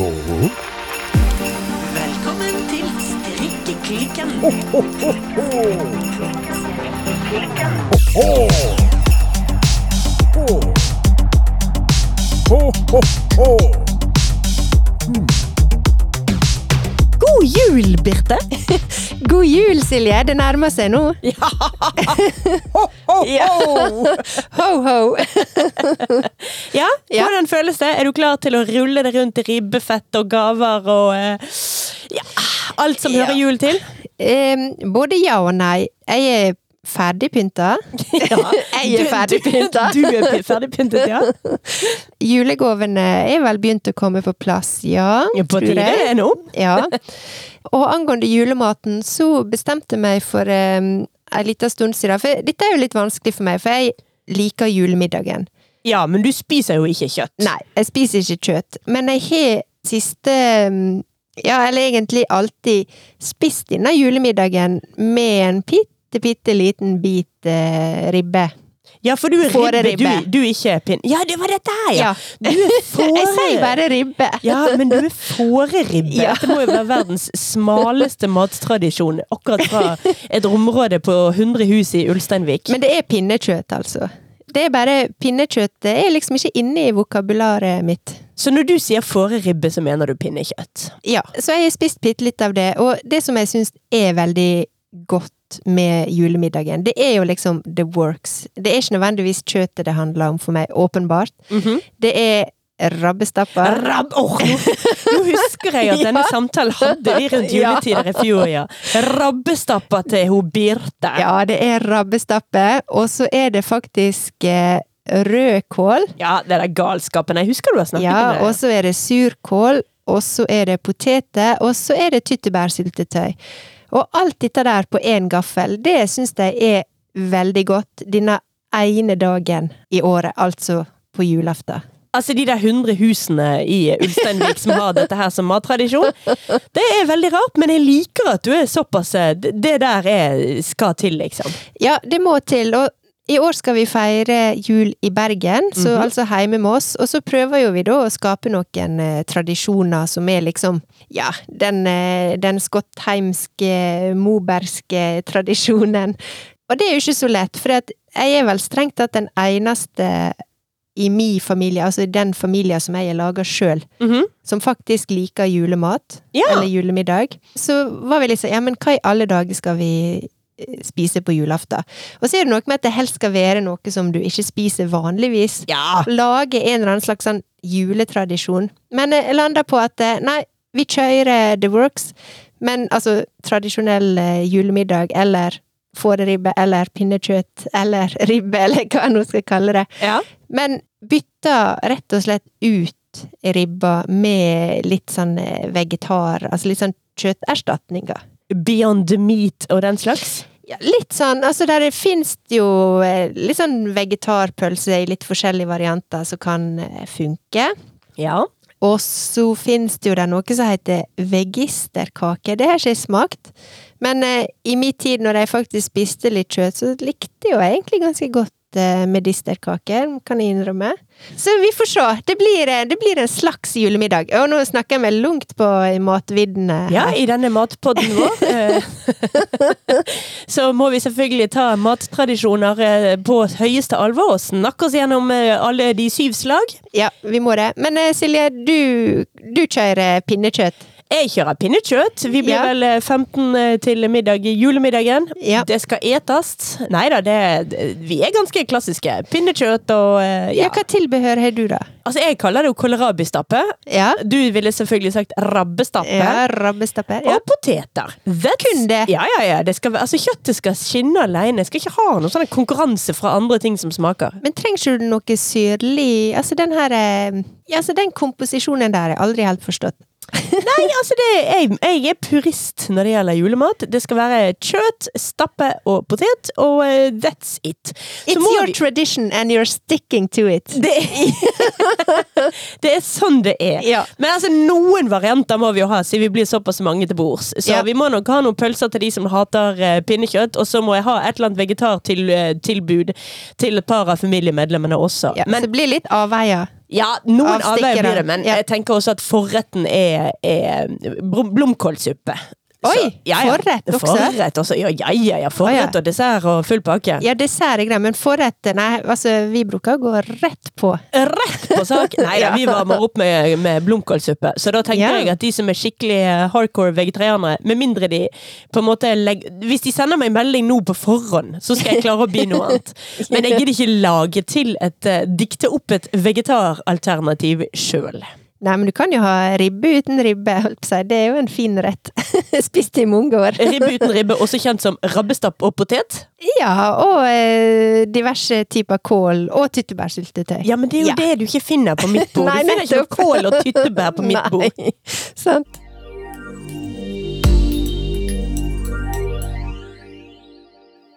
Velkommen til Strikkeklikken. God jul, Birte! God jul, Silje. Det nærmer seg nå. Ja. Ho, ho. ja, Ja. hvordan føles det? Er du klar til å rulle det rundt i ribbefett og gaver og eh, ja, alt som Ja. hører jul til? Um, både ja og nei. Jeg er ferdigpynta. Jeg er ferdigpynta. Du, du er ferdigpyntet, ja. Julegavene er vel begynt å komme på plass, ja. Ja, På tide er nå. Ja. Og angående julematen, så bestemte jeg meg for um, en liten stund siden. For dette er jo litt vanskelig for meg, for jeg liker julemiddagen. Ja, men du spiser jo ikke kjøtt. Nei, jeg spiser ikke kjøtt. Men jeg har siste um, Ja, eller egentlig alltid spist denne julemiddagen med en bitte, bitte liten bit eh, ribbe. Ja, for du er ribbe, du, du er ikke pinn... Ja, det var dette her, ja! Ja. Du er fåre... Jeg sier bare ribbe. Ja, men du er fåreribbe. Ja. Dette må jo være verdens smaleste mattradisjon. Akkurat fra et område på 100 hus i Ulsteinvik. Men det er pinnekjøtt, altså. Det er bare Pinnekjøtt det er liksom ikke inne i vokabularet mitt. Så når du sier fåreribbe, så mener du pinnekjøtt? Ja, så jeg har spist bitte litt av det, og det som jeg syns er veldig godt med julemiddagen, det er jo liksom the works. Det er ikke nødvendigvis kjøttet det handler om for meg, åpenbart. Det er rabbestapper. Rab oh, nå, nå husker jeg at denne Ja. samtalen hadde vi rundt juletider i fjor, ja. Rabbestapper til hun Birte. Ja, det er rabbestappe, og så er det faktisk eh, rødkål. Ja, det er galskapen. Jeg husker du har snakket Ja, om og så er det surkål, og så er det poteter, og så er det tyttebærsyltetøy. Og alt dette der på én gaffel, det syns jeg er veldig godt denne ene dagen i året, altså på julaften. Altså de der 100 husene i Ulsteinvik som har dette her som mattradisjon. Det er veldig rart, men jeg liker at du er såpass eh, Det det der er, skal til, liksom. Ja, det må til, og i år skal vi feire jul i Bergen, så Mhm. altså hjemme med oss. Og så prøver jo vi da å skape noen eh, tradisjoner som er liksom, ja, den, eh, den skottheimske, moberske tradisjonen. Og det er jo ikke så lett, for jeg er vel strengt tatt den eneste i min familie, altså i den familien som jeg lager sjøl, Mhm. som faktisk liker julemat, Ja. eller julemiddag. Så var vi sånn, ja, men hva i alle dager skal vi spise på julaften? Og så er det noe med at det helst skal være noe som du ikke spiser vanligvis. Ja. Lage en eller annen slags sånn juletradisjon. Men jeg lander på at eh, nei, vi kjører The Works, men altså tradisjonell eh, julemiddag eller fåreribbe eller pinnekjøtt eller ribbe, eller hva en nå skal kalle det. ja. Men bytta rett og slett ut ribba med litt sånn eh, vegetar, altså litt sånn kjøtterstatninger. Beyond meat og den slags? Ja, litt sånn, altså der det jo eh, litt sånn vegetarpølse i litt forskjellige varianter som kan eh, funke. Ja. Og så finnes det jo der noe som heter vegisterkake. Det har ikke jeg smakt. Men eh, i min tid når jeg faktisk spiste litt kjøtt, så likte jeg jo egentlig ganske godt eh, medisterkake, kan jeg innrømme. Så vi får se. Det blir, eh, det blir en slags julemiddag. Og nå snakker jeg meg langt på matviddene. Ja, i denne matpodden vår. eh, så må vi selvfølgelig ta mattradisjoner på høyeste alvor og snakke oss gjennom alle de syv slag. ja, vi må det. Men Silje, du, du kjører pinnekjøtt. Jeg kjører pinnekjøtt. Vi blir Ja. vel eh, 15 til middag i julemiddagen. Ja. Det skal etes. Nei da, vi er ganske klassiske. Pinnekjøtt og eh, Ja, ja. hva tilbehør har du, da? Altså, jeg kaller det jo kålrabistappe. Ja, Du ville selvfølgelig sagt rabbestappe. ja rabbestappe. Ja. Og poteter. That's, Kun det. Ja, ja, ja. Det skal, altså, kjøttet skal skinne alene. Jeg skal ikke ha noen sånn konkurranse fra andre ting som smaker. Men trenger du noe syrlig Altså den her eh, altså Den komposisjonen der har jeg aldri helt forstått. Nei, altså det, jeg, jeg er purist når det gjelder julemat. Det skal være kjøtt, stappe og potet, og uh, that's it. Så It's your vi- tradition and you're sticking to it. det, det er sånn det er. Ja. Men altså, noen varianter må vi jo ha, siden vi blir såpass mange til bords. Så Ja. vi må nok ha noen pølser til de som hater uh, pinnekjøtt, og så må jeg ha et eller annet vegetartilbud til et par av familiemedlemmene også. Ja, så det blir litt avveier. Ja, noen Avstikkere. avveier blir det, men Ja. jeg tenker også at forretten er, er blom- blomkålsuppe. Oi, forrett også? Forrett også. Ja, ja, ja. Forrett og dessert og full pakke. Ja, dessert er greit, men forrett Nei, altså, vi bruker å gå rett på. Rett på sak! Nei Ja. vi varmer opp med, med blomkålsuppe. Så da tenker jeg at de som er skikkelig eh, hardcore vegetarianere, med mindre de på en måte legger Hvis de sender meg melding nå på forhånd, så skal jeg klare å bli noe annet. Men jeg gidder ikke lage til et eh, Dikte opp et vegetaralternativ sjøl. Nei, men du kan jo ha ribbe uten ribbe, holdt på å si. Det er jo en fin rett. Spist i mange år. Ribbe uten ribbe, også kjent som rabbestapp og potet. Ja, og eh, diverse typer kål, og tyttebærsyltetøy. Ja, men det er jo Ja. det du ikke finner på mitt bord. Nei, du finner ikke nettopp. kål og tyttebær på mitt bord. Nei, sant.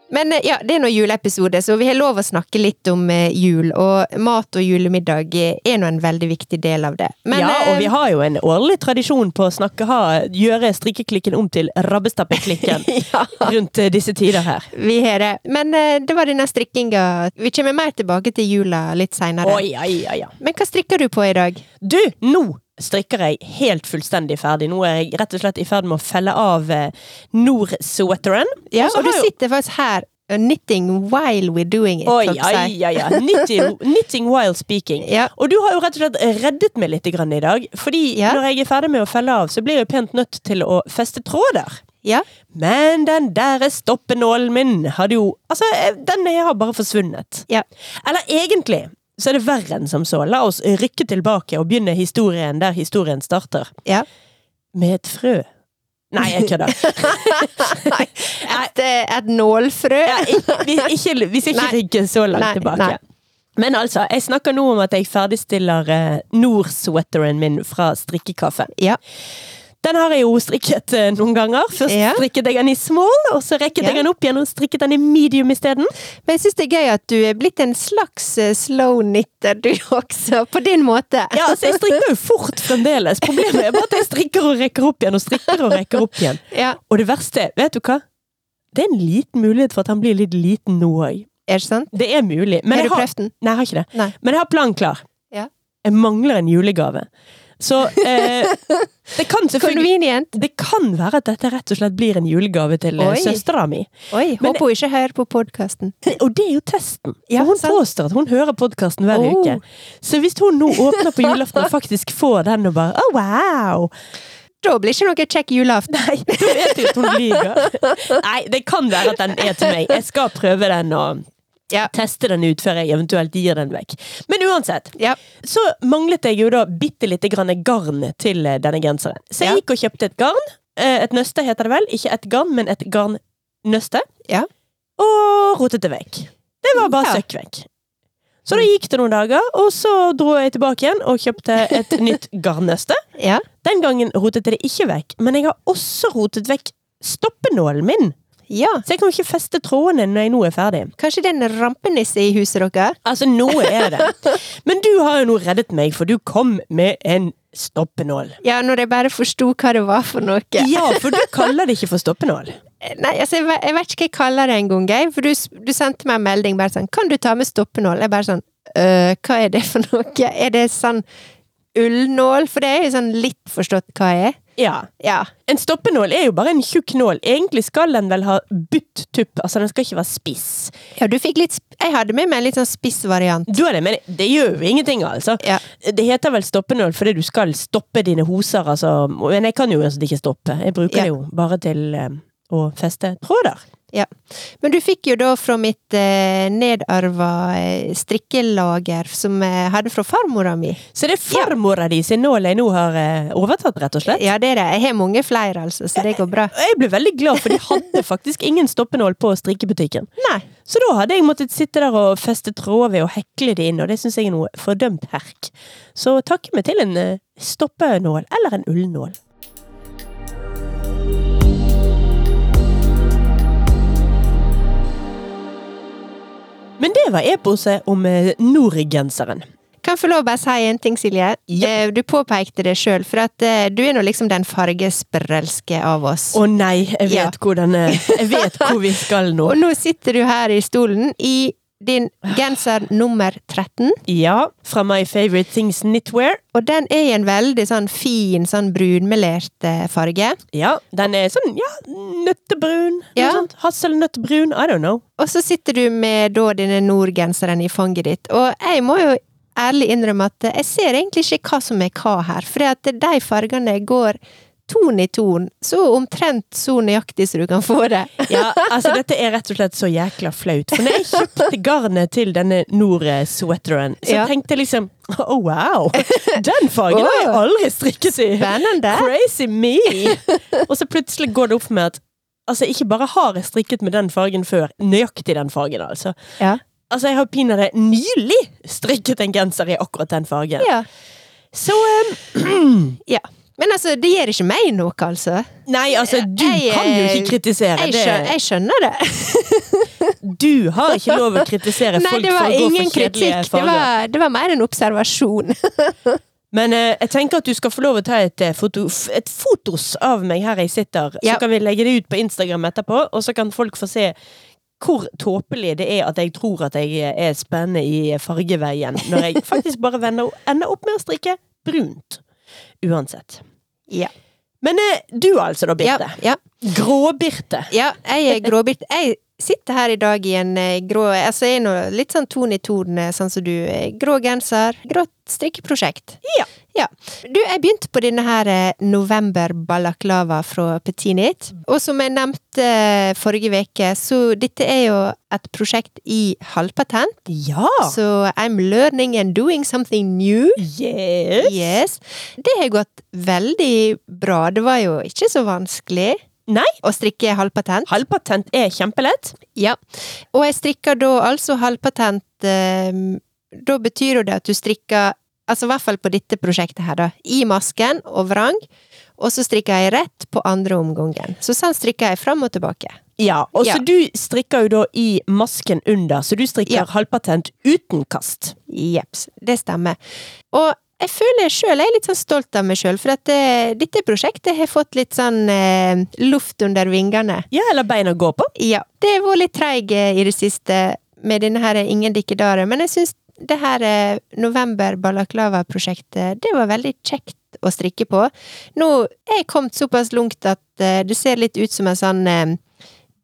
Men eh, ja, det er nå juleepisode, så vi har lov å snakke litt om eh, jul. Og mat og julemiddag eh, er nå en veldig viktig del av det. Men, ja, og vi har jo en årlig tradisjon på å snakke ha, gjøre strikkeklikken om til rabbestappeklikken ja, rundt disse tider her. vi har det. Men det var denne strikkinga. Vi kommer mer tilbake til jula litt seinere. Oi, oi, oi, ja. Men hva strikker du på i dag? Du, nå strikker jeg helt fullstendig ferdig. Nå er jeg rett og slett i ferd med å felle av eh, Nord-sweateren. Ja, Og og du sitter faktisk her uh, knitting while we're doing it. Oi, ja, ja, oi. Knitting, knitting while speaking. Ja. Og du har jo rett og slett reddet meg litt grann i dag. Fordi Ja. når jeg er ferdig med å felle av, så blir jeg pent nødt til å feste tråder. Ja. Men den der stoppenålen min hadde jo Altså, eh, den har bare forsvunnet. Ja. Eller egentlig så er det verre enn som så. La oss rykke tilbake og begynne historien der historien starter. Ja. Med et frø. Nei, jeg kødder. Nei, et, eh, et nålfrø. Ja, ikke, vi, ikke, vi skal ikke Nei. rygge så langt Nei, tilbake. nei. Men altså, jeg snakker nå om at jeg ferdigstiller uh, Nord-sweateren min fra strikkekaffe. Ja. Den har jeg jo strikket eh, noen ganger. Først Ja. strikket jeg den i small, og så rekket Ja. jeg den opp igjen og strikket den i medium isteden. Men jeg syns det er gøy at du er blitt en slags eh, slow knitter, du også, på din måte. Ja, altså, jeg strikker jo fort fremdeles. Problemet er bare at jeg strikker og rekker opp igjen og strikker og rekker opp igjen. Ja, Og det verste, vet du hva? Det er en liten mulighet for at han blir litt liten nå òg. Er det sant? Det er mulig. Men har du prøvd den? nei, jeg har ikke det. Nei. Men jeg har planen klar. Ja. Jeg mangler en julegave. Så eh, det kan selvfølgelig Det kan være at dette rett og slett blir en julegave til eh, søstera mi. Oi, Men- håper hun ikke hører på podkasten. Og det er jo testen. Ja, hun sant. påstår at hun hører podkasten hver Oh. uke. Så hvis hun nå åpner på julaften og faktisk får den og bare oh, wow! Da blir ikke noe kjekk julaften. Nei, da vet du at hun lyver. Nei, det kan være at den er til meg. Jeg skal prøve den og Ja. teste den ut før jeg eventuelt gir den vekk. Men uansett, Ja. så manglet jeg jo da bitte lite grann garn til eh, denne genseren. Så jeg gikk og kjøpte et garn. Eh, Et nøste heter det vel. Ikke et garn, men et garnnøste. Ja. Og rotet det vekk. Det var bare søkk vekk. Så da gikk det noen dager, og så dro jeg tilbake igjen og kjøpte et nytt garnnøste. ja. Den gangen rotet jeg det ikke vekk, men jeg har også rotet vekk stoppenålen min. Ja. Så jeg kan ikke feste trådene når jeg nå er ferdig. Kanskje det er en rampenisse i huset deres? Altså, noe er det. Men du har jo nå reddet meg, for du kom med en stoppenål. Ja, når jeg bare forsto hva det var for noe. Ja, for du kaller det ikke for stoppenål. Nei, altså, jeg, ve- jeg vet ikke hva jeg kaller det engang, jeg. For du, du sendte meg en melding bare sånn 'Kan du ta med stoppenål?' Jeg bare sånn øh, Hva er det for noe? Er det sånn ullnål? For det er jo sånn litt forstått hva jeg er. Ja. Ja. En stoppenål er jo bare en tjukk nål. Egentlig skal den vel ha butt tupp, altså den skal ikke være spiss. ja, du fikk litt Jeg hadde med meg en litt sånn spiss variant. Du har det, men det gjør jo ingenting, altså. Ja. Det heter vel stoppenål fordi du skal stoppe dine hoser, altså. Men jeg kan jo altså ikke stoppe. Jeg bruker Ja. det jo bare til um, å feste tråder. Ja. Men du fikk jo da fra mitt eh, nedarva eh, strikkelager som jeg hadde fra farmora mi. Så det er farmora di sin nål jeg nå har eh, overtatt, rett og slett? Ja, det er det. Jeg har mange flere, altså, så det går bra. Jeg ble veldig glad, for de hadde faktisk ingen stoppenål på strikkebutikken. Nei. Så da hadde jeg måttet sitte der og feste tråder ved å hekle det inn, og det syns jeg er noe fordømt herk. Så takke meg til en eh, stoppenål, eller en ullnål. Men det var eposet om nordgenseren. Kan få lov å bare si en ting, Silje? Ja. Eh, Du påpekte det sjøl, for at eh, du er nå liksom den fargesprelske av oss. Å nei, jeg vet, Ja. hvordan, eh, jeg vet hvor vi skal nå. Og nå sitter du her i stolen i din genser nummer 13. Ja, fra My Favorite Things Knitwear. Og den er i en veldig sånn fin, sånn brunmelert eh, farge. Ja, den er sånn, ja, nøttebrun. Ja. Ja. Hasselnøttbrun, I don't know. Og så sitter du med da denne Nord-genseren i fanget ditt. Og jeg må jo ærlig innrømme at jeg ser egentlig ikke hva som er hva her. For de fargene går ton i ton, så omtrent så nøyaktig som du kan få det. Ja, altså dette er rett og slett så jækla flaut. For når jeg kjøpte garnet til denne Nord-sweateren, så Ja. tenkte jeg liksom Oh wow! Den fargen har jeg aldri strikket i! Spennende. Crazy me! Og så plutselig går det opp for meg at Altså, ikke bare har jeg strikket med den fargen før, nøyaktig den fargen, altså. Ja. Altså, jeg har pinadø nylig strikket en genser i akkurat den fargen. ja. Så um, ja. Men altså, det gjør ikke meg noe, altså. Nei, altså, du Jeg, kan jo eh, ikke kritisere Jeg, det. jeg skjønner det. Du har ikke lov å kritisere Nei, folk for å gå ingen for kjedelige kritikk. Det var, det var mer en observasjon. Men eh, jeg tenker at du skal få lov å ta et, eh, foto, et fotos av meg her jeg sitter. Ja. Så kan vi legge det ut på Instagram etterpå, og så kan folk få se hvor tåpelig det er at jeg tror at jeg er spennende i fargeveien, når jeg faktisk bare ender opp med å strikke brunt. Uansett. Ja. Men eh, du altså, da, Birte. ja. Grå-Birte. Ja, jeg er Gråbirte. Jeg sitter her i dag i en eh, grå Altså, jeg er nå litt sånn ton i ton, eh, sånn som du. eh, Grå genser, grått strikkeprosjekt. Ja. ja. Du, jeg begynte på denne her eh, november balaklava fra Petinit. Og som jeg nevnte forrige uke, så dette er jo et prosjekt i halvpatent. Ja! Så I'm learning and doing something new. Yes. Yes. Det har gått veldig bra. Det var jo ikke så vanskelig Nei, å strikke halvpatent. halvpatent er kjempelett. Ja. Og jeg strikker da altså halvpatent eh, Da betyr jo det at du strikker Altså i hvert fall på dette prosjektet her, da. I masken og vrang. Og så strikker jeg rett på andre omgangen. Så sånn strikker jeg fram og tilbake. Ja, og så Ja. du strikker jo da i masken under, så du strikker Ja. halvpatent uten kast. Jeps, det stemmer. Og jeg føler sjøl jeg er litt sånn stolt av meg sjøl, for at uh, dette prosjektet har fått litt sånn uh, luft under vingene. Ja, eller bein å gå på. Ja, det har vært litt treig eh, i det siste med denne her Ingen dikkedarer, men jeg syns det her uh, november balaklava-prosjektet, det var veldig kjekt å strikke på. Nå er jeg kommet såpass langt at det ser litt ut som en sånn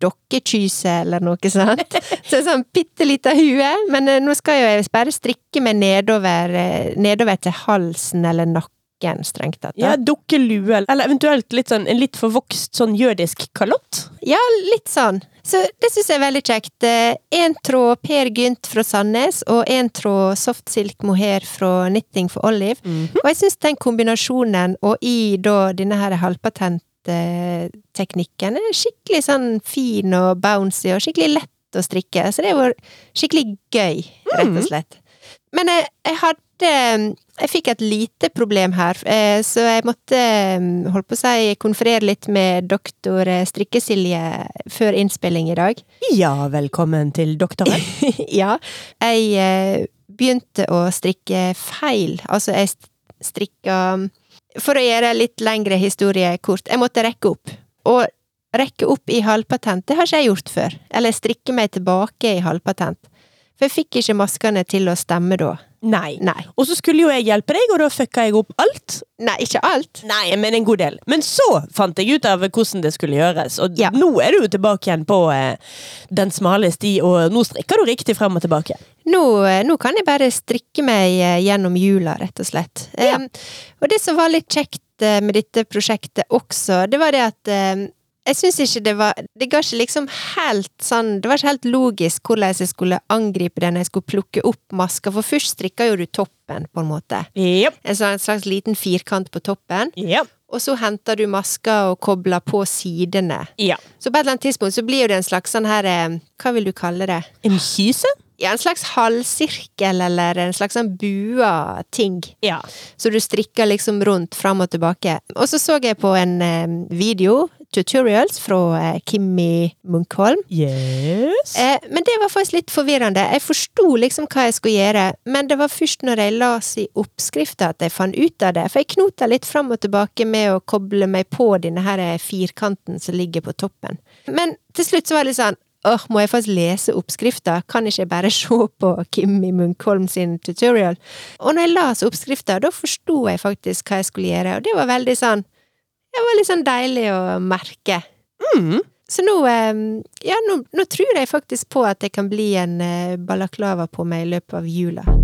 dokkekyse eller noe sånt. Så en sånn bitte lita hue, men eh, nå skal jo jeg bare strikke meg nedover, eh, nedover til halsen eller nakken, strengt tatt. Ja, dukkelue, eller eventuelt litt sånn, en litt forvokst sånn jødisk kalott. Ja, litt sånn. Så det syns jeg er veldig kjekt. Én tråd Per Gynt fra Sandnes, og én tråd soft silk mohair fra Knitting for Olive. Og jeg syns den kombinasjonen, og i da denne her halvpatentteknikken, er skikkelig sånn fin og bouncy, og skikkelig lett å strikke. Så det vært skikkelig gøy, rett og slett. Men jeg, jeg hadde Jeg fikk et lite problem her, eh, så jeg måtte, eh, holdt på å si, konferere litt med doktor eh, Strikkesilje før innspilling i dag. Ja, velkommen til doktoren. ja. Jeg eh, begynte å strikke feil. Altså, jeg st- strikka For å gjøre litt lengre historie kort, jeg måtte rekke opp. Og rekke opp i halvpatent, det har ikke jeg gjort før. Eller strikke meg tilbake i halvpatent. For jeg fikk ikke maskene til å stemme da. Nei. Nei. Og så skulle jo jeg hjelpe deg, og da fucka jeg opp alt. Nei, ikke alt. Nei, men en god del. Men så fant jeg ut av hvordan det skulle gjøres, og Ja. nå er du tilbake igjen på eh, den smale sti, og nå strikker du riktig frem og tilbake. Nå, eh, nå kan jeg bare strikke meg eh, gjennom jula, rett og slett. Ja. Um, og det som var litt kjekt eh, med dette prosjektet også, det var det at um, jeg syns ikke det var Det ga ikke liksom helt sånn Det var ikke helt logisk hvordan jeg skulle angripe det når jeg skulle plukke opp maska, for først strikka jo du toppen, på en måte. Yep. En sånn slags liten firkant på toppen. Yep. Og så henter du maska og kobler på sidene. Yep. Så på et eller annet tidspunkt så blir jo det en slags sånn her Hva vil du kalle det? En kyse? Ja, en slags halvsirkel eller en slags sånn bua ting. Ja. Så du strikker liksom rundt fram og tilbake. Og så så jeg på en eh, video, tutorials, fra eh, Kimmi Munkholm. Yes. Eh, men det var faktisk litt forvirrende. Jeg forsto liksom hva jeg skulle gjøre, men det var først når jeg las i oppskrifta at jeg fant ut av det. For jeg knota litt fram og tilbake med å koble meg på denne her firkanten som ligger på toppen. Men til slutt så var det litt sånn åh, må jeg faktisk lese oppskrifta, kan ikke jeg bare se på Kimmi Munkholm sin tutorial? Og når jeg las oppskrifta, da forsto jeg faktisk hva jeg skulle gjøre, og det var veldig sånn Det var litt sånn deilig å merke. Mm. Så nå, eh, ja, nå, nå tror jeg faktisk på at det kan bli en eh, balaklava på meg i løpet av jula.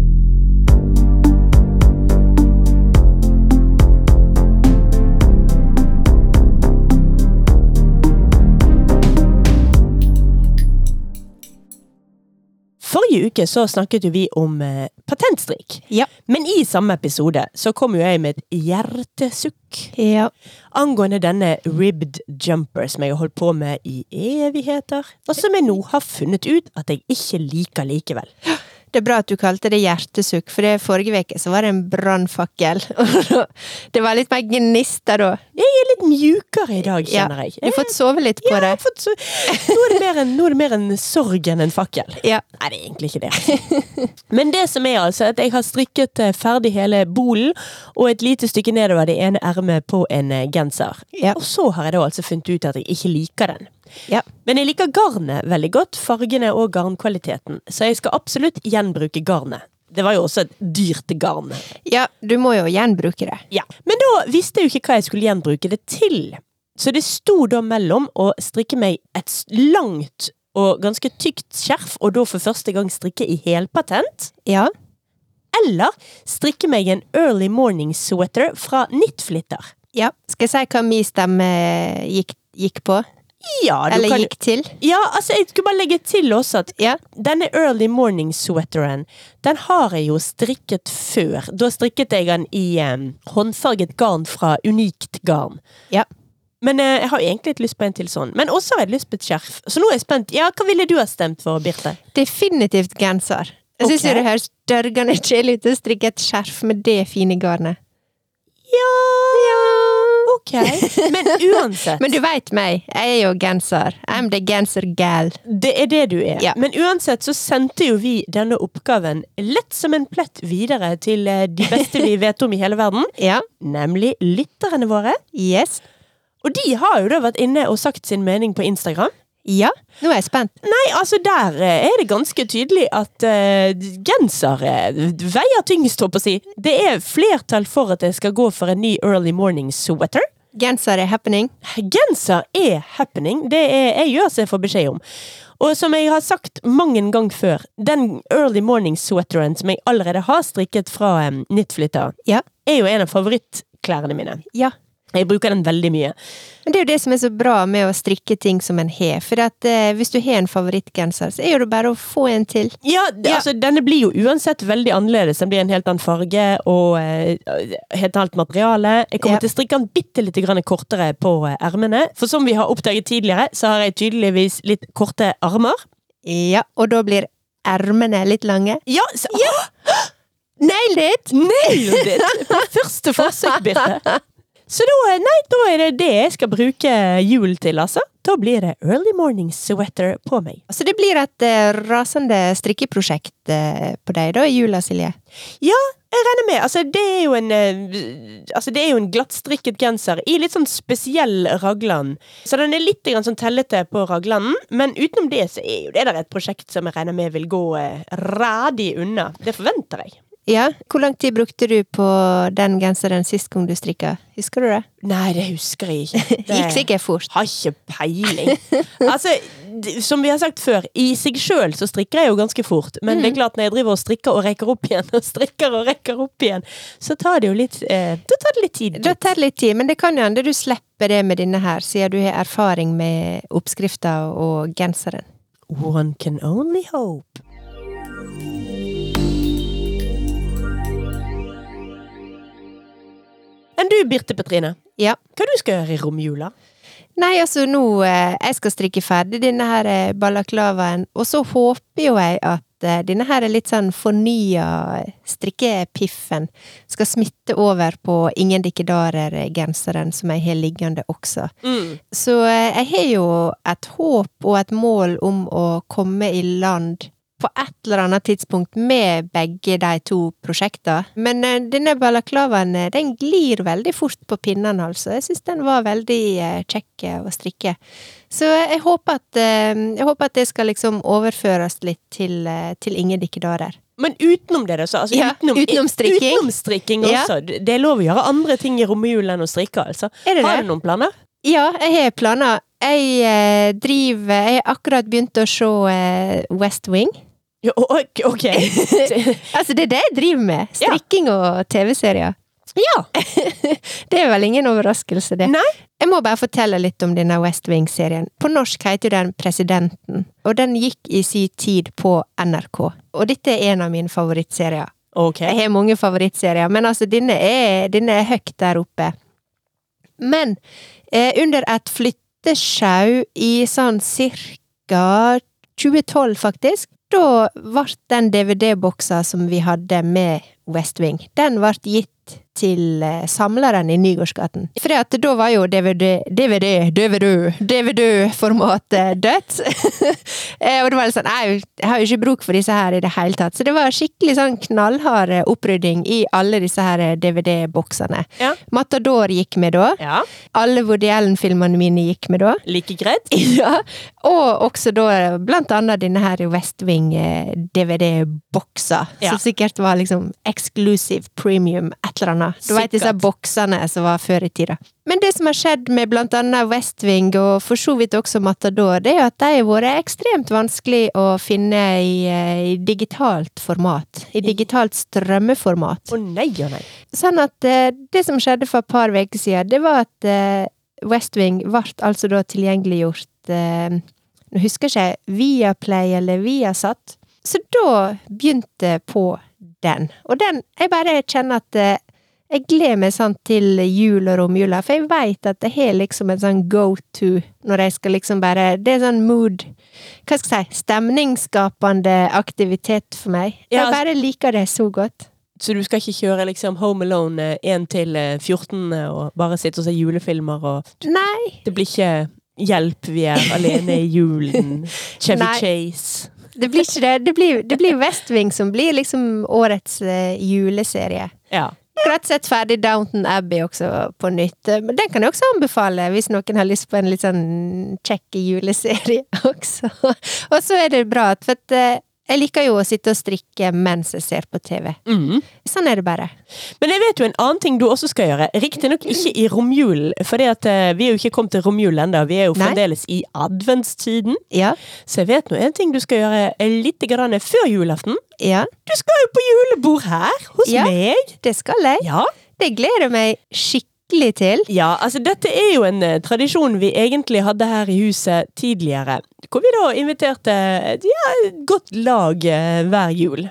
Forrige uke så snakket jo vi om eh, patentstrik. Ja. Men i samme episode så kom jo jeg med et hjertesukk Ja. angående denne ribbed jumper som jeg har holdt på med i evigheter, og som jeg nå har funnet ut at jeg ikke liker likevel. Det er bra at du kalte det hjertesukk, for det forrige uke så var det en brannfakkel. det var litt mer gnister da. Jeg er litt mjukere i dag, Ja, kjenner jeg. Du har fått sove litt på ja, det. fått. Nå er det mer en, nå er det mer en sorg enn en fakkel. Ja. Nei, det er egentlig ikke det. Men det som er altså at jeg har strikket eh, ferdig hele bolen, og et lite stykke nedover det ene ermet på en eh, genser. Ja. Og så har jeg da altså funnet ut at jeg ikke liker den. Ja. Men jeg liker garnet veldig godt, fargene og garnkvaliteten, så jeg skal absolutt gjenbruke garnet. Det var jo også et dyrt garn. ja, du må jo gjenbruke det. Ja. Men da visste jeg jo ikke hva jeg skulle gjenbruke det til. Så det sto da mellom å strikke meg et langt og ganske tykt skjerf, og da for første gang strikke i helpatent, Ja. eller strikke meg en early morning sweater fra Knitflitter. ja. Skal jeg si hva min stemme gikk, gikk på? Ja, Eller kan gikk til? Ja, altså, jeg skulle bare legge til også at Ja. denne early morning sweateren, den har jeg jo strikket før. Da strikket jeg den i um, håndfarget garn fra Unikt garn. Ja. Men uh, jeg har egentlig litt lyst på en til sånn. Men også har jeg lyst på et skjerf. Så nå er jeg spent. Ja, hva ville du ha stemt for, Birte? Definitivt genser. Jeg syns okay. det høres dørgende kjedelig ut å strikke et skjerf med det fine garnet. Ja. Ja, Ok. Men uansett. Men du veit meg, jeg er jo genser. I'm the genser gal. Det er det du er. Ja. Men uansett så sendte jo vi denne oppgaven lett som en plett videre til eh, de beste vi vet om i hele verden. Ja. Nemlig lytterne våre. Yes. Og de har jo da vært inne og sagt sin mening på Instagram. Ja. Nå er jeg spent. Nei, altså der eh, er det ganske tydelig at uh, genser eh, veier tyngst, håper jeg å si. Det er flertall for at jeg skal gå for en ny early morning sweater. Genser er happening. Genser er happening. Det er, jeg gjør som jeg får beskjed om. Og som jeg har sagt mange en gang før, den early morning sweateren som jeg allerede har strikket fra um, Knitflitter, Ja. er jo en av favorittklærne mine. Ja. Jeg bruker den veldig mye. Men det er jo det som er så bra med å strikke ting som en har. For at eh, hvis du har en favorittgenser, så er det bare å få en til. Ja, det, Ja. altså denne blir jo uansett veldig annerledes. Den blir en helt annen farge og eh, helt annet materiale. Jeg kommer Ja. til å strikke den bitte litt grann kortere på eh, ermene. For som vi har oppdaget tidligere, så har jeg tydeligvis litt korte armer. Ja, og da blir ermene litt lange. Ja, så, Nailed it! Nailed it! På første forsøk, Birte. Så da, nei, da er det det jeg skal bruke julen til, altså. Da blir det early morning sweater på meg. Så det blir et eh, rasende strikkeprosjekt eh, på deg da i jula, Silje. Ja, jeg regner med. Altså, det er jo en eh, Altså, det er jo en glattstrikket genser i litt sånn spesiell raglan. Så den er litt grann sånn tellete på raglanden, men utenom det så er jo det der et prosjekt som jeg regner med vil gå eh, radig unna. Det forventer jeg. Ja, hvor lang tid brukte du på den genseren sist gang du strikka? Husker du det? Nei, det husker jeg ikke. Det gikk sikkert fort. Har ikke peiling. Altså, som vi har sagt før, i seg sjøl så strikker jeg jo ganske fort. Men det er klart, når jeg driver og strikker og rekker opp igjen, og strikker og rekker opp igjen, så tar det jo litt eh, Da tar det litt tid. Da tar det litt tid, men det kan jo hende du slipper det med denne her, siden du har erfaring med oppskrifta og genseren. One can only hope. Enn du, Birte Petrine? Ja. Hva du skal gjøre i romjula? Nei, altså nå eh, Jeg skal strikke ferdig denne her eh, balaklavaen, og så håper jo jeg at eh, denne her litt sånn fornya strikkepiffen skal smitte over på Ingen dikkedarer-genseren som jeg har liggende også. Så eh, jeg har jo et håp og et mål om å komme i land på et eller annet tidspunkt med begge de to prosjektene. Men uh, denne balaklavaen, eh, den glir veldig fort på pinnene, altså. Jeg syns den var veldig uh, kjekk å strikke. Så jeg håper at, jeg håper at det skal liksom overføres litt til, til Inge Dikkedarer. Men utenom det, altså. Altså, Ja, utenom, utenom strikking. Utenom strikking Ja. Det er lov å gjøre andre ting i romjulen enn å strikke, altså. Har du noen planer? Ja, jeg har planer. Jeg eh, driver Jeg har akkurat begynt å se eh, West Wing. Ja, ok. Altså, det er det jeg driver med. Strikking og TV-serier. ja. Det er vel ingen overraskelse, det. Nei. Jeg må bare fortelle litt om denne West Wing-serien. På norsk heter jo den Presidenten, og den gikk i sin tid på NRK. Og dette er en av mine favorittserier. Ok. Jeg har mange favorittserier, men altså, denne er, denne er høyt der oppe. Men eh, under et flyttesjau i sånn cirka 2012, faktisk, da ble den DVD-boksa som vi hadde med West Wing, den ble gitt til eh, samleren i Nygårdsgaten. For da var jo DVD, DVD, DVD, DVD-formatet dødt. Eh, og det var litt sånn, nei, jeg har jo ikke bruk for disse her i det hele tatt. Så det var skikkelig sånn knallhard eh, opprydding i alle disse her eh, DVD-boksene. Ja. Matador gikk med da. ja. Alle Woody Allen-filmene mine gikk med da. Like greit? Ja, og også da blant annet denne her West Wing eh, DVD-boksa, Ja. som sikkert var liksom exclusive premium et eller annet. Du veit disse boksene som var før i tida. Men det som har skjedd med blant annet West Wing, og for så vidt også Matador, det er jo at de har vært ekstremt vanskelig å finne i, eh, i digitalt format. I digitalt strømmeformat. Å nei og nei. Sånn at eh, det som skjedde for et par uker siden, det var at eh, West Wing ble altså da tilgjengeliggjort eh, Nå husker ikke jeg Viaplay eller Viasat. Så da begynte på den. Og den Jeg bare kjenner at jeg gleder meg sånn til jul og romjula, for jeg veit at jeg har liksom en sånn go to når jeg skal liksom bare Det er sånn mood Hva skal jeg si Stemningsskapende aktivitet for meg. Ja, Jeg altså- bare liker det så godt. Så du skal ikke kjøre liksom Home Alone 1 til eh, 14 og bare sitte og se julefilmer og Nei. Det blir ikke Hjelp, vi er alene i julen. Chevy Nei. Chase. Det blir ikke det. Det blir, det blir West Wing som blir liksom årets eh, juleserie. Ja. Rett sett ferdig Downton Abbey også på nytt. eh, Men den kan jeg også anbefale hvis noen har lyst på en litt sånn kjekk juleserie også. Og så er det bra, for at eh, jeg liker jo å sitte og strikke mens jeg ser på TV. Mm. Sånn er det bare. Men jeg vet jo en annen ting du også skal gjøre. Riktignok ikke i romjulen, for vi er jo ikke kommet til romjulen ennå. Vi er jo Nei. fremdeles i adventstiden. Ja. Så jeg vet nå en ting du skal gjøre litt grann før julaften. Ja, Du skal jo på julebord her hos Ja. meg. det skal jeg. Ja. Det gleder meg skikkelig til. ja, altså dette er jo en uh, tradisjon vi egentlig hadde her i huset tidligere. Hvor vi da inviterte ja, et godt lag uh, hver jul.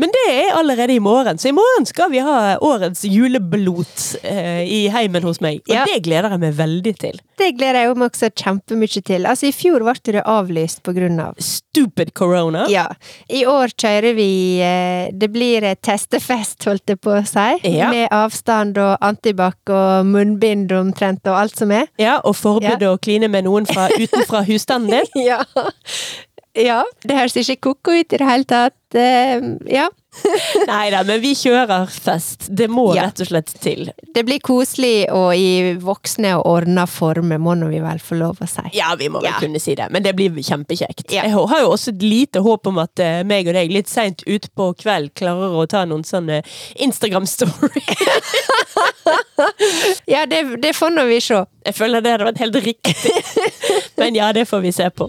Men det er allerede i morgen, så i morgen skal vi ha årets juleblot eh, i heimen hos meg. Og Ja. det gleder jeg meg veldig til. Det gleder jeg meg også kjempemye til. Altså, i fjor ble det avlyst på grunn av Stupid corona. Ja. I år kjører vi eh, Det blir testefest, holdt jeg på å si. Ja. Med avstand og antibac og munnbind omtrent og alt som er. Ja, og forbud å kline med noen fra, utenfra husstanden din. Ja. Ja. Det høres ikke ko-ko ut i det hele tatt. Eh, ja. Nei da, men vi kjører fest. Det må Ja. rett og slett til. Det blir koselig og i voksne og ordna former, må nå vi vel få lov å si. Ja, vi må vel Ja. kunne si det, men det blir kjempekjekt. Ja. Jeg har jo også et lite håp om at eh, meg og deg litt seint utpå kveld klarer å ta noen sånne Instagram-story. Ja, det, det får nå vi se. Jeg føler det hadde vært helt riktig. Men ja, det får vi se på.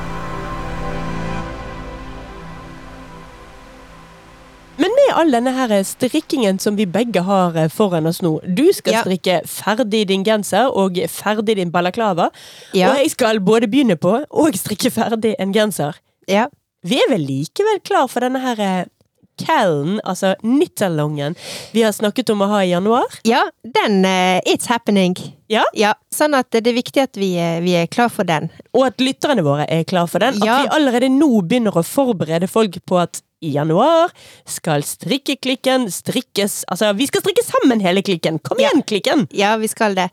Med all denne her strikkingen som vi begge har eh, foran oss nå. Du skal Ja. strikke ferdig din genser og ferdig din balaklava. Ja. Og jeg skal både begynne på og strikke ferdig en genser. Ja. Vi er vel likevel klar for denne her eh, callen, altså nitterlongen, vi har snakket om å ha i januar? ja, den uh, It's happening. Ja. Ja, sånn at det er viktig at vi, vi er klar for den. Og at lytterne våre er klar for den. Ja. At vi allerede nå begynner å forberede folk på at i januar skal strikkeklikken strikkes Altså, vi skal strikke sammen hele klikken! Kom Ja. igjen, klikken! Ja, vi skal det.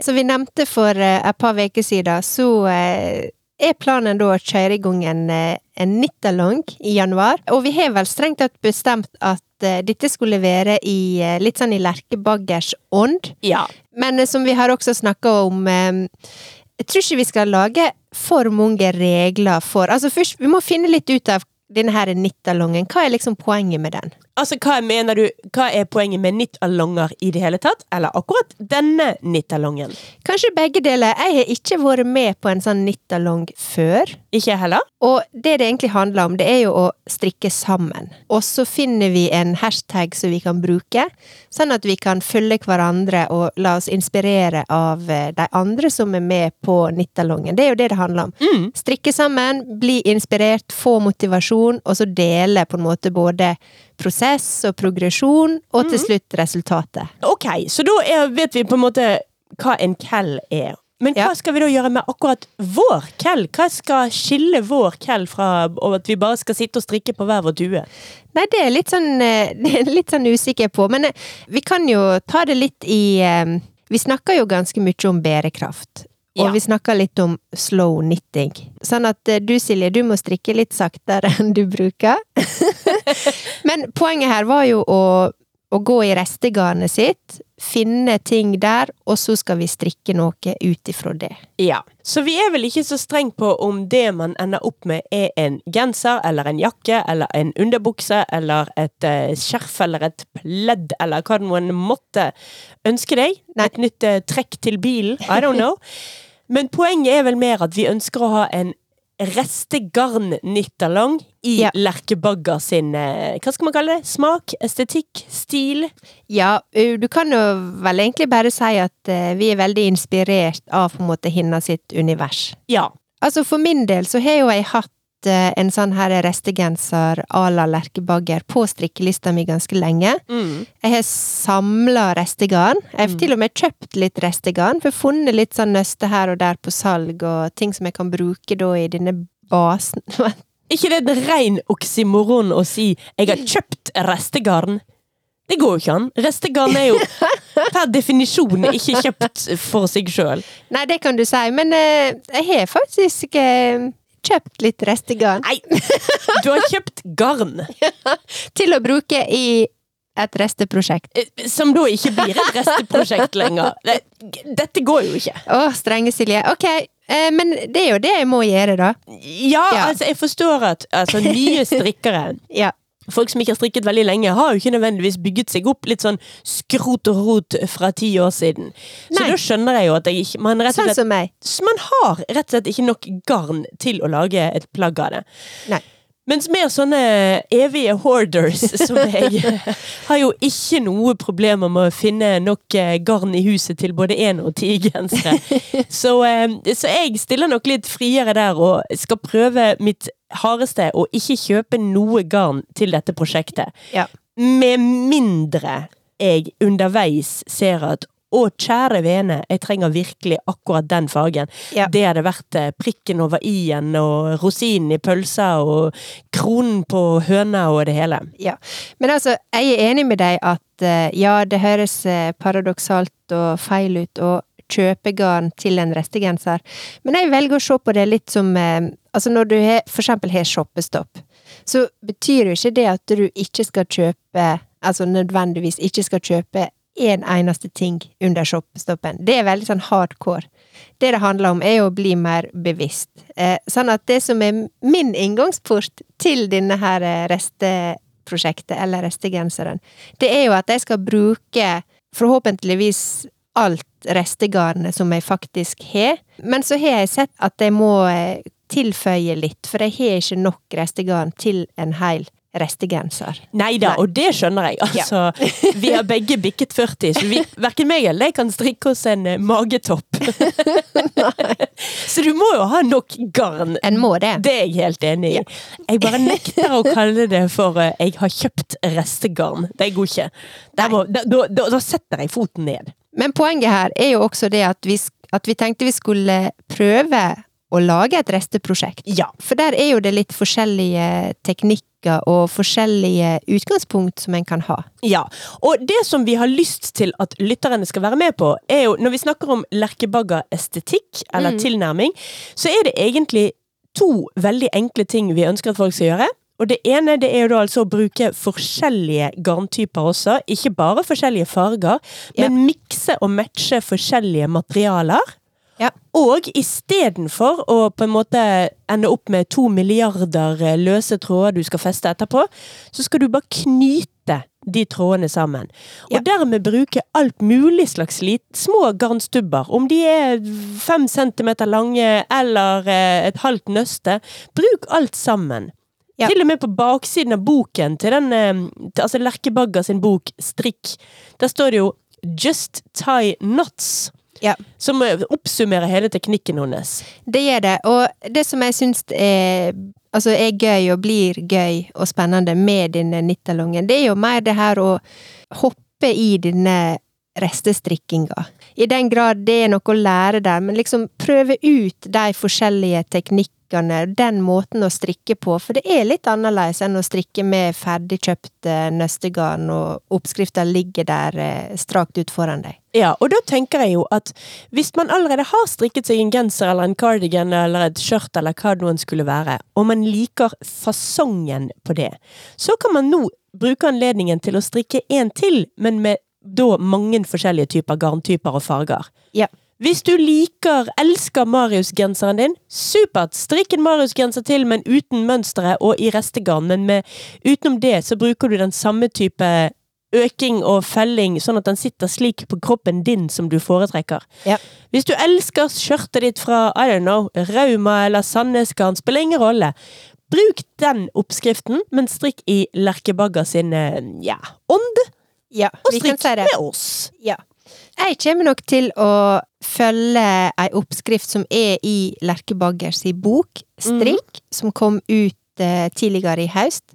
Som vi nevnte for eh, et par uker siden, så eh, er planen da å kjøre i gang en, eh, en nittalong i januar. Og vi har vel strengt tatt bestemt at dette skulle være i litt sånn i Lerkebaggers ånd. Ja. Men som vi har også snakka om Jeg tror ikke vi skal lage for mange regler for Altså først, vi må finne litt ut av denne her nittalongen. Hva er liksom poenget med den? Altså, hva mener du Hva er poenget med nittallonger i det hele tatt? Eller akkurat denne nittalongen? Kanskje begge deler. Jeg har ikke vært med på en sånn nittalong før. Ikke jeg heller? Og det det egentlig handler om, det er jo å strikke sammen. Og så finner vi en hashtag som vi kan bruke, sånn at vi kan følge hverandre og la oss inspirere av eh, de andre som er med på nittalongen. Det er jo det det handler om. Mm. Strikke sammen, bli inspirert, få motivasjon, og så dele på en måte både prosess og progresjon, og til slutt resultatet. Ok, så da er, vet vi på en måte hva en kell er. Men hva Ja. skal vi da gjøre med akkurat vår kell? Hva skal skille vår kell fra at vi bare skal sitte og strikke på hver vår due? Nei, det er litt sånn, det litt sånn usikker på, men eh, vi kan jo ta det litt i eh, Vi snakker jo ganske mye om bærekraft. Og Ja. vi snakker litt om slow knitting. Sånn at eh, du, Silje, du må strikke litt saktere enn du bruker. Men poenget her var jo å, å gå i restegarnet sitt, finne ting der, og så skal vi strikke noe ut ifra det. Ja. Så vi er vel ikke så streng på om det man ender opp med er en genser eller en jakke eller en underbukse eller et uh, skjerf eller et pledd eller hva noen måtte ønske deg. Nei. Et nytt uh, trekk til bilen. I don't know. Men poenget er vel mer at vi ønsker å ha en restegarn-nittalong i Ja. Lerkebagger sin eh, Hva skal man kalle det? Smak? Estetikk? Stil? Ja, du kan jo vel egentlig bare si at eh, vi er veldig inspirert av på en måte hennes sitt univers. Ja. Altså for min del så har jo jeg hatt en sånn her restegenser à la Lerkebagger på strikkelista mi ganske lenge. Mm. Jeg har samla restegarn. Jeg har til og med kjøpt litt restegarn, for funnet litt sånn nøste her og der på salg, og ting som jeg kan bruke da i denne basen. ikke det en rein oksymoron å si 'jeg har kjøpt restegarn'? Det går jo ikke an. Restegarn er jo per definisjon ikke kjøpt for seg sjøl. Nei, det kan du si, men eh, jeg har faktisk eh, kjøpt litt restegarn Nei, du har kjøpt garn. til å bruke i et resteprosjekt. eh, Som da ikke blir et resteprosjekt lenger. Dette går jo ikke. Å, strenge Silje. Ok, eh, men det er jo det jeg må gjøre, da. Ja, Ja. altså, jeg forstår at altså, nye strikkere Ja. Folk som ikke har strikket veldig lenge, har jo ikke nødvendigvis bygget seg opp litt sånn skrot og rot fra ti år siden. Så da skjønner jeg jo at jeg ikke man, rett og Sånn som meg. man har rett og slett ikke nok garn til å lage et plagg av det. Nei. Mens mer sånne evige hoarders som jeg har jo ikke noe problemer med å finne nok eh, garn i huset til både én og ti gensere. Så, eh, så jeg stiller nok litt friere der og skal prøve mitt hardeste å ikke kjøpe noe garn til dette prosjektet. Ja. Med mindre jeg underveis ser at å, kjære vene, jeg trenger virkelig akkurat den fargen. Ja. Det hadde vært eh, prikken over i-en og rosinen i pølsa og kronen på høna og det hele. Ja. Men altså, jeg er enig med deg at eh, ja, det høres eh, paradoksalt og feil ut å kjøpe garn til en restegenser, men jeg velger å se på det litt som Altså, når du for eksempel har shoppestopp, så betyr jo ikke det at du ikke skal kjøpe Altså nødvendigvis ikke skal kjøpe en eneste ting under shoppestoppen. Det er veldig sånn hardcore. Det det handler om, er å bli mer bevisst. Eh, sånn at det som er min inngangsport til denne her eh, resteprosjektet, eller restegenseren, det er jo at jeg skal bruke forhåpentligvis alt restegarnet som jeg faktisk har. Men så har jeg sett at jeg må eh, tilføye litt, for jeg har ikke nok restegarn til en hel restegenser. Nei da, og det skjønner jeg. Altså, vi har begge bikket 40, så vi, hverken meg eller jeg kan strikke oss en eh, magetopp. så du må jo ha nok garn. En må det. Det er jeg helt enig i. Jeg bare nekter å kalle det for uh, 'jeg har kjøpt restegarn'. Det går ikke. Må, da, da, da, da setter jeg foten ned. Men poenget her er jo også det at vi, at vi tenkte vi skulle prøve å lage et resteprosjekt. Ja. For der er jo det litt forskjellige teknikker og forskjellige utgangspunkt som en kan ha. Ja, og det som vi har lyst til at lytterne skal være med på, er jo når vi snakker om lerkebaggerestetikk eller tilnærming, så er det egentlig to veldig enkle ting vi ønsker at folk skal gjøre. Og det ene det er jo da altså å bruke forskjellige garntyper også, ikke bare forskjellige farger, Ja. men mikse og matche forskjellige materialer. Ja. Og istedenfor å på en måte ende opp med to milliarder eh, løse tråder du skal feste etterpå, så skal du bare knyte de trådene sammen. Og Ja. dermed bruke alt mulig slags lit, små garnstubber. Om de er fem centimeter lange eller eh, et halvt nøste. Bruk alt sammen. Ja. Til og med på baksiden av boken til den eh, Altså Lerkebagger sin bok Strikk, der står det jo 'Just tie knots'. Ja. Som oppsummerer hele teknikken hennes. Det gjør det, og det som jeg syns er, altså er gøy og blir gøy og spennende med denne nittalongen, det er jo mer det her å hoppe i denne restestrikkinga. I den grad det er noe å lære der, men liksom prøve ut de forskjellige teknikkene, den måten å strikke på, for det er litt annerledes enn å strikke med ferdigkjøpt eh, nøstegarn, og oppskrifta ligger der eh, strakt ut foran deg. Ja, og da tenker jeg jo at hvis man allerede har strikket seg en genser eller en cardigan eller et skjørt eller hva det nå skulle være, og man liker fasongen på det, så kan man nå bruke anledningen til å strikke en til, men med da mange forskjellige typer garntyper og farger. Ja. Hvis du liker, elsker Marius-genseren din, supert! Strikk en Marius-genser til, men uten mønsteret og i restegarn. Men med, utenom det så bruker du den samme type øking og felling, sånn at den sitter slik på kroppen din som du foretrekker. Ja. Hvis du elsker skjørtet ditt fra I don't know, Rauma eller Sandnesgarn, spiller ingen rolle. Bruk den oppskriften, men strikk i Lerkebagger sin eh, ja, ånd, Ja, og strikk si med oss. Ja. Jeg kommer nok til å følge ei oppskrift som er i Lerkebaggers Baggers bok, Strikk, som kom ut eh, tidligere i høst.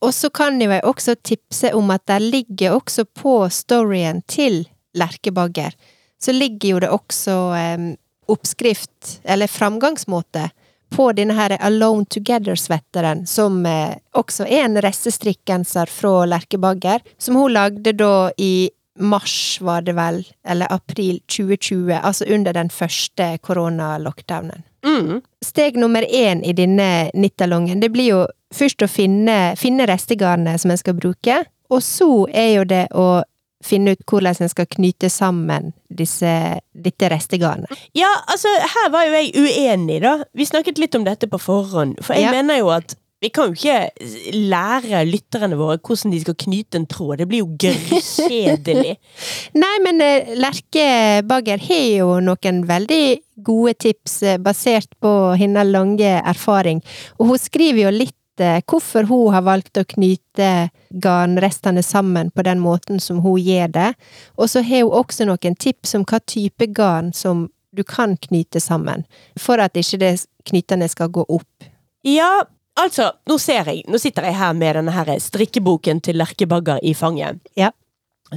Og så kan jo jeg også tipse om at der ligger også på storyen til Lerkebagger, så ligger jo det også eh, oppskrift, eller framgangsmåte, på denne her Alone Together-svetteren, som eh, også er en restestrikkenser fra Lerkebagger, som hun lagde da i mars, var det vel, eller april 2020, altså under den første koronalockdownen. Mm. Steg nummer én i denne nittalongen, det blir jo først å finne, finne restegarnet som en skal bruke, og så er jo det å finne ut hvordan en skal knyte sammen disse, dette restegarnet. Ja, altså, her var jo jeg uenig, da. Vi snakket litt om dette på forhånd. For jeg Ja. mener jo at vi kan jo ikke lære lytterne våre hvordan de skal knyte en tråd. Det blir jo gørrkjedelig. Nei, men eh, Lerke Bagger har jo noen veldig gode tips eh, basert på hennes lange erfaring, og hun skriver jo litt hvorfor hun har valgt å knyte garnrestene sammen på den måten som hun gjør det, og så har hun også noen tips om hva type garn som du kan knyte sammen, for at ikke det knytene skal gå opp. Ja, altså, nå ser jeg Nå sitter jeg her med denne her strikkeboken til Lerkebagger i fanget. Ja.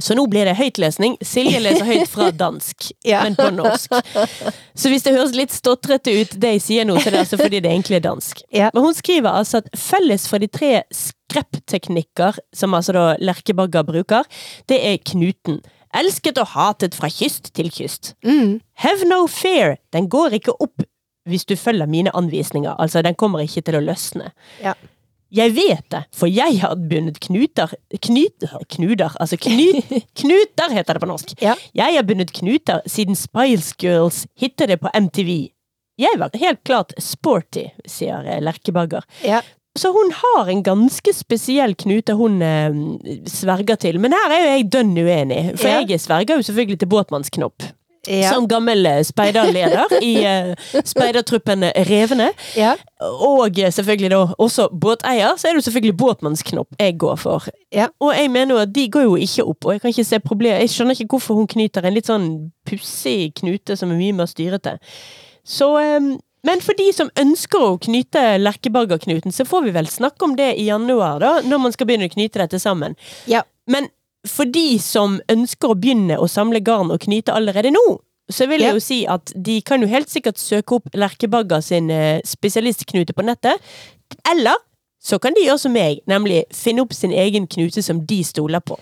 Så nå blir det høytlesning. Silje leser høyt fra dansk, Ja. men på norsk. Så hvis det høres litt stotrete ut det jeg sier nå, så er det altså fordi det egentlig er dansk. Ja. Men hun skriver altså at felles for de tre skreppteknikker, som altså da Lerkebagger bruker, det er knuten. Elsket og hatet fra kyst til kyst. Mm. Have no fear, den går ikke opp hvis du følger mine anvisninger, altså den kommer ikke til å løsne. Ja. Jeg vet det, for jeg har bundet knuter Knuter, Knuder, altså knut, Knuter heter det på norsk. Ja. Jeg har bundet knuter siden Spice Girls hittet det på MTV. Jeg var helt klart sporty, sier eh, Lerkebagger. Ja. Så hun har en ganske spesiell knute hun eh, sverger til, men her er jo jeg dønn uenig, for Ja. jeg sverger jo selvfølgelig til båtmannsknopp. Ja. som gammel eh, speiderleder i uh, speidertruppen Revene. Ja. Og eh, selvfølgelig da også båteier, så er det jo selvfølgelig båtmannsknopp jeg går for. Ja. Og jeg mener jo at de går jo ikke opp, og jeg kan ikke se problemet. Jeg skjønner ikke hvorfor hun knyter en litt sånn pussig knute som er mye mer styrete. Så um, men for de som ønsker å knyte Lerkebaggerknuten, så får vi vel snakke om det i januar, da, når man skal begynne å knyte dette sammen. Ja. Men for de som ønsker å begynne å samle garn og knyte allerede nå, så vil jeg jo si at de kan jo helt sikkert søke opp Lerkebagger sin eh, spesialistknute på nettet. Eller så kan de gjøre som meg, nemlig finne opp sin egen knute som de stoler på.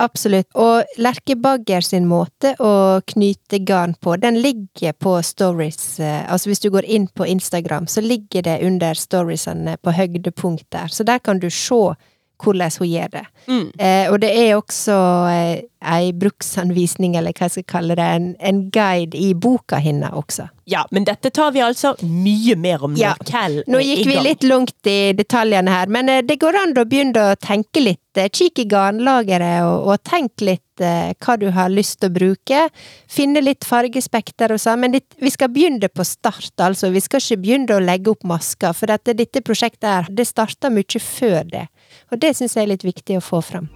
Absolutt. Og Lerkebagger sin måte å knyte garn på, den ligger på stories. eh, Altså hvis du går inn på Instagram, så ligger det under storiesene på høydepunkt der. Så der kan du se hvordan hun gjør det. Mm. Eh, og det er også eh, ei bruksanvisning, eller hva jeg skal kalle det, en, en guide i boka hennes også. Ja, men dette tar vi altså mye mer om Ja. når Cal Nå gikk vi litt langt i detaljene her, men eh, det går an å begynne å tenke litt. eh, Kikk i garnlageret og, og tenk litt eh, hva du har lyst til å bruke. Finne litt fargespekter og sånn, men litt, vi skal begynne på start, altså. Vi skal ikke begynne å legge opp masker, for dette, dette prosjektet her, det starta mye før det. Og det syns jeg er litt viktig å få fram.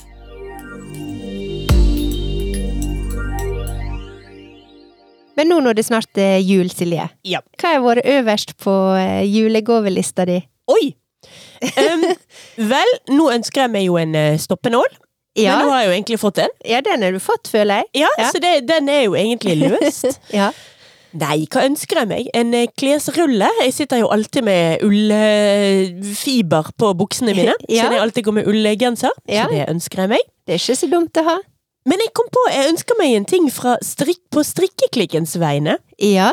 Men nå når det snart er jul, Silje, Ja. hva har vært øverst på eh, julegavelista di? Oi! Um, vel, nå ønsker jeg meg jo en eh, stoppenål. Ja, Men nå har jeg jo egentlig fått en. ja den har du fått, føler jeg. Ja, Ja. Så det, den er jo egentlig løst. Ja. Nei, hva ønsker jeg meg? En eh, klesrulle. Jeg sitter jo alltid med ullfiber på buksene mine. Ja. Så jeg alltid går med ullgenser. Ja. Så det ønsker jeg meg. Det er ikke så dumt å ha. Men jeg kom på, jeg ønsker meg en ting fra strikk på strikkeklikkens vegne. Ja.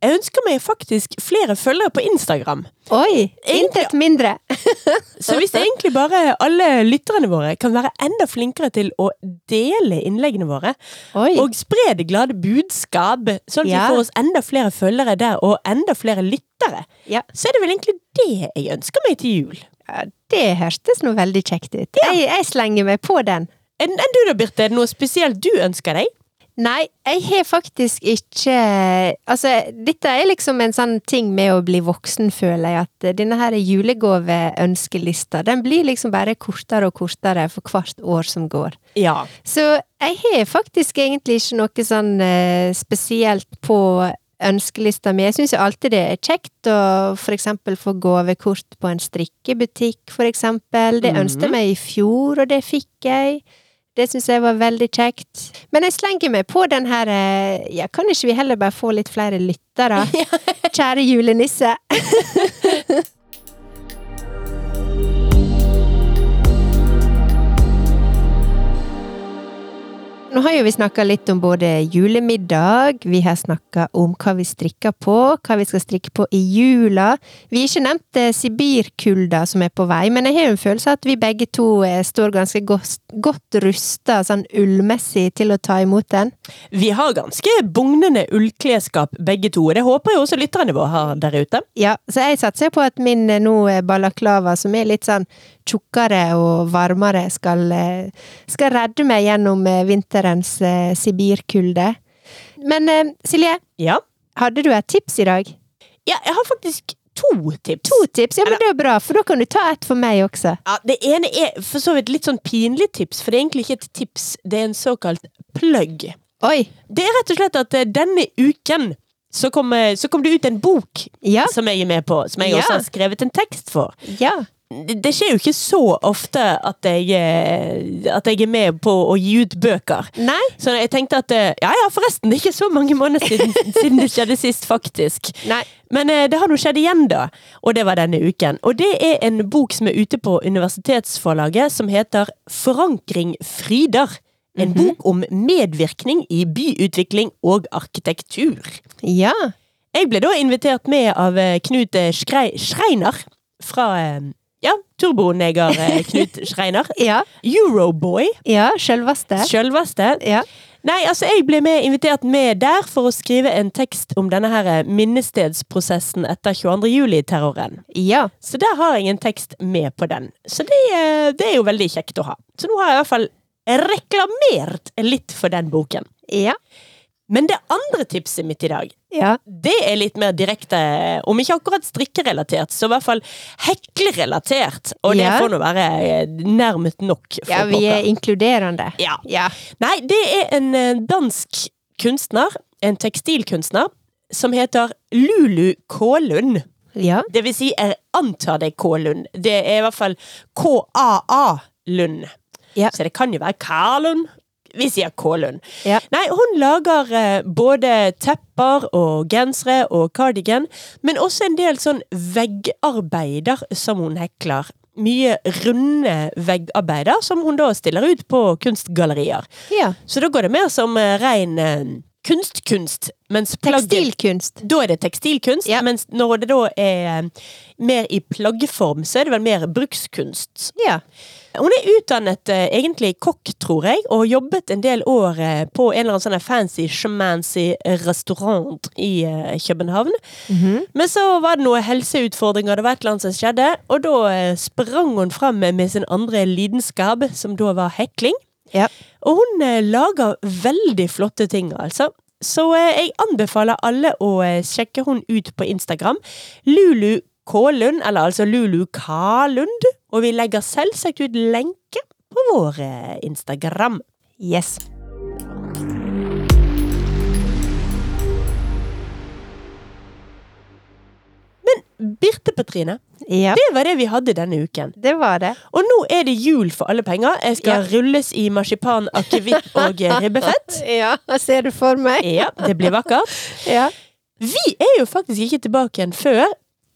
Jeg ønsker meg faktisk flere følgere på Instagram. Oi! Intet mindre. Så hvis egentlig bare alle lytterne våre kan være enda flinkere til å dele innleggene våre, Oi. og spre det glade budskap, sånn at Ja. vi får oss enda flere følgere der, og enda flere lyttere, Ja. så er det vel egentlig det jeg ønsker meg til jul. Ja, det hørtes nå veldig kjekt ut. Jeg, jeg slenger meg på den. Enn en du da, Birte? Er det noe spesielt du ønsker deg? Nei, jeg har faktisk ikke Altså, dette er liksom en sånn ting med å bli voksen, føler jeg, at denne her julegaveønskelista, den blir liksom bare kortere og kortere for hvert år som går. Ja. Så jeg har faktisk egentlig ikke noe sånn eh, spesielt på ønskelista mi. Jeg syns jo alltid det er kjekt å for eksempel få gavekort på en strikkebutikk, for eksempel. Det ønsket jeg meg i fjor, og det fikk jeg. Det syns jeg var veldig kjekt. Men jeg slenger meg på den her eh, Ja, kan ikke vi heller bare få litt flere lyttere? Kjære julenisse. Nå har jo vi snakka litt om både julemiddag, vi har snakka om hva vi strikker på, hva vi skal strikke på i jula. Vi har ikke nevnt eh, sibirkulda som er på vei, men jeg har jo en følelse av at vi begge to eh, står ganske godt, godt rusta sånn ullmessig til å ta imot den. Vi har ganske bugnende ullklesskap begge to, og det håper jeg også lytterne våre har der ute. Ja, så jeg satser på at min eh, nå balaklava, som er litt sånn tjukkere og varmere, skal, eh, skal redde meg gjennom eh, vinterens eh, sibirkulde. Men Silje, Ja. hadde du et tips i dag? ja, jeg har faktisk to tips. To tips? Ja, men det er bra, for da kan du ta et for meg også. Ja, Det ene er for så vidt litt sånn pinlig tips, for det er egentlig ikke et tips, det er en såkalt plugg. Oi! Det er rett og slett at denne uken så kom, så kom det ut en bok Ja. som jeg er med på, som jeg Ja. også har skrevet en tekst for. Ja. Det skjer jo ikke så ofte at jeg, eh, at jeg er med på å gi ut bøker. Nei? Så jeg tenkte at eh, ja ja, forresten, det er ikke så mange måneder siden, siden det skjedde sist, faktisk. Nei. Men eh, det har nå skjedd igjen, da. Og det var denne uken. Og det er en bok som er ute på universitetsforlaget, som heter Forankring fryder. En bok om medvirkning i byutvikling og arkitektur. Ja. Jeg ble da invitert med av Knut Schreiner fra ja, turboneger eh, Knut Schreiner. Ja. Euroboy, Ja, sjølveste. sjølveste. Ja. Nei, altså jeg ble med, invitert med der for å skrive en tekst om denne her eh, minnestedsprosessen etter 22. juli-terroren. Ja. Så der har jeg en tekst med på den. Så det, eh, det er jo veldig kjekt å ha. Så nå har jeg i hvert fall reklamert litt for den boken. Ja. Men det andre tipset mitt i dag, Ja. det er litt mer direkte, om ikke akkurat strikkerelatert, så i hvert fall heklerelatert. Og det Ja. får nå være eh, nærmet nok. for ja, vi er pokker. inkluderende. Ja. Ja. Nei, det er en eh, dansk kunstner, en tekstilkunstner, som heter Lulu Kålund. ja. Det vil si, jeg antar det er K-Lund. Det er i hvert fall K-A-A-Lund. Ja. Så det kan jo være Karlund. Vi sier K-Lund. Ja. Nei, hun lager eh, både tepper og gensere og cardigan, men også en del sånn veggarbeider som hun hekler. Mye runde veggarbeider som hun da stiller ut på kunstgallerier. ja. Så da går det mer som eh, ren eh, kunstkunst, Tekstilkunst. da er det tekstilkunst, Ja. mens når det da er eh, mer i plaggform, så er det vel mer brukskunst. Ja. Hun er utdannet eh, egentlig kokk, tror jeg, og jobbet en del år eh, på en eller annen sånn fancy schmancy restaurant i eh, København. -hmm. Men så var det noen helseutfordringer, det var et eller annet som skjedde, og da sprang hun fram med, sin andre lidenskap, som da var hekling. Ja. Og hun lager veldig flotte ting, altså. Så jeg anbefaler alle å sjekke hun ut på Instagram. Lulu Kålund, eller altså Lulu Kalund. Og vi legger selvsagt ut lenke på vår eh, Instagram. Yes. Men Birte Petrine, Ja, det var det vi hadde denne uken. det var det. Og nå er det jul for alle penger. Jeg skal rulles i marsipan, akevitt og eh, ribbefett. Ja, ser det for meg. Ja, det blir vakkert. Ja. Vi er jo faktisk ikke tilbake igjen før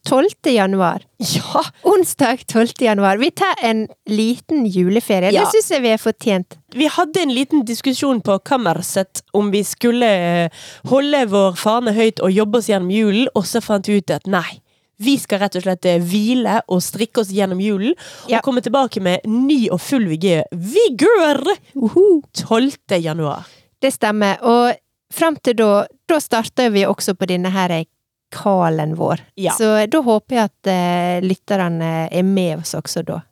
12. januar. Ja! Onsdag 12. januar. Vi tar en liten juleferie. Ja. Det syns jeg vi er fortjent. Vi hadde en liten diskusjon på kammerset om vi skulle eh, holde vår fane høyt og jobbe oss gjennom julen, og så fant vi ut at nei. Vi skal rett og slett eh, hvile og strikke oss gjennom julen, Ja. og komme tilbake med ny og full vigør vigør 12. januar. Det stemmer. Og fram til da, da starter vi også på denne her kalen vår. Ja. Så da håper jeg at eh, lytterne er med oss også da.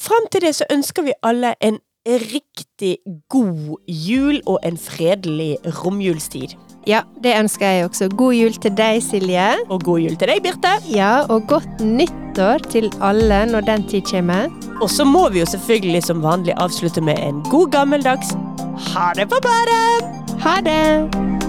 Fram til det så ønsker vi alle en riktig god jul og en fredelig romjulstid. Ja, det ønsker jeg også. God jul til deg, Silje. Og god jul til deg, Birte! Ja, og godt nyttår til alle når den tid kommer. Og så må vi jo selvfølgelig som vanlig avslutte med en god gammeldags ha det på badet! Ha det!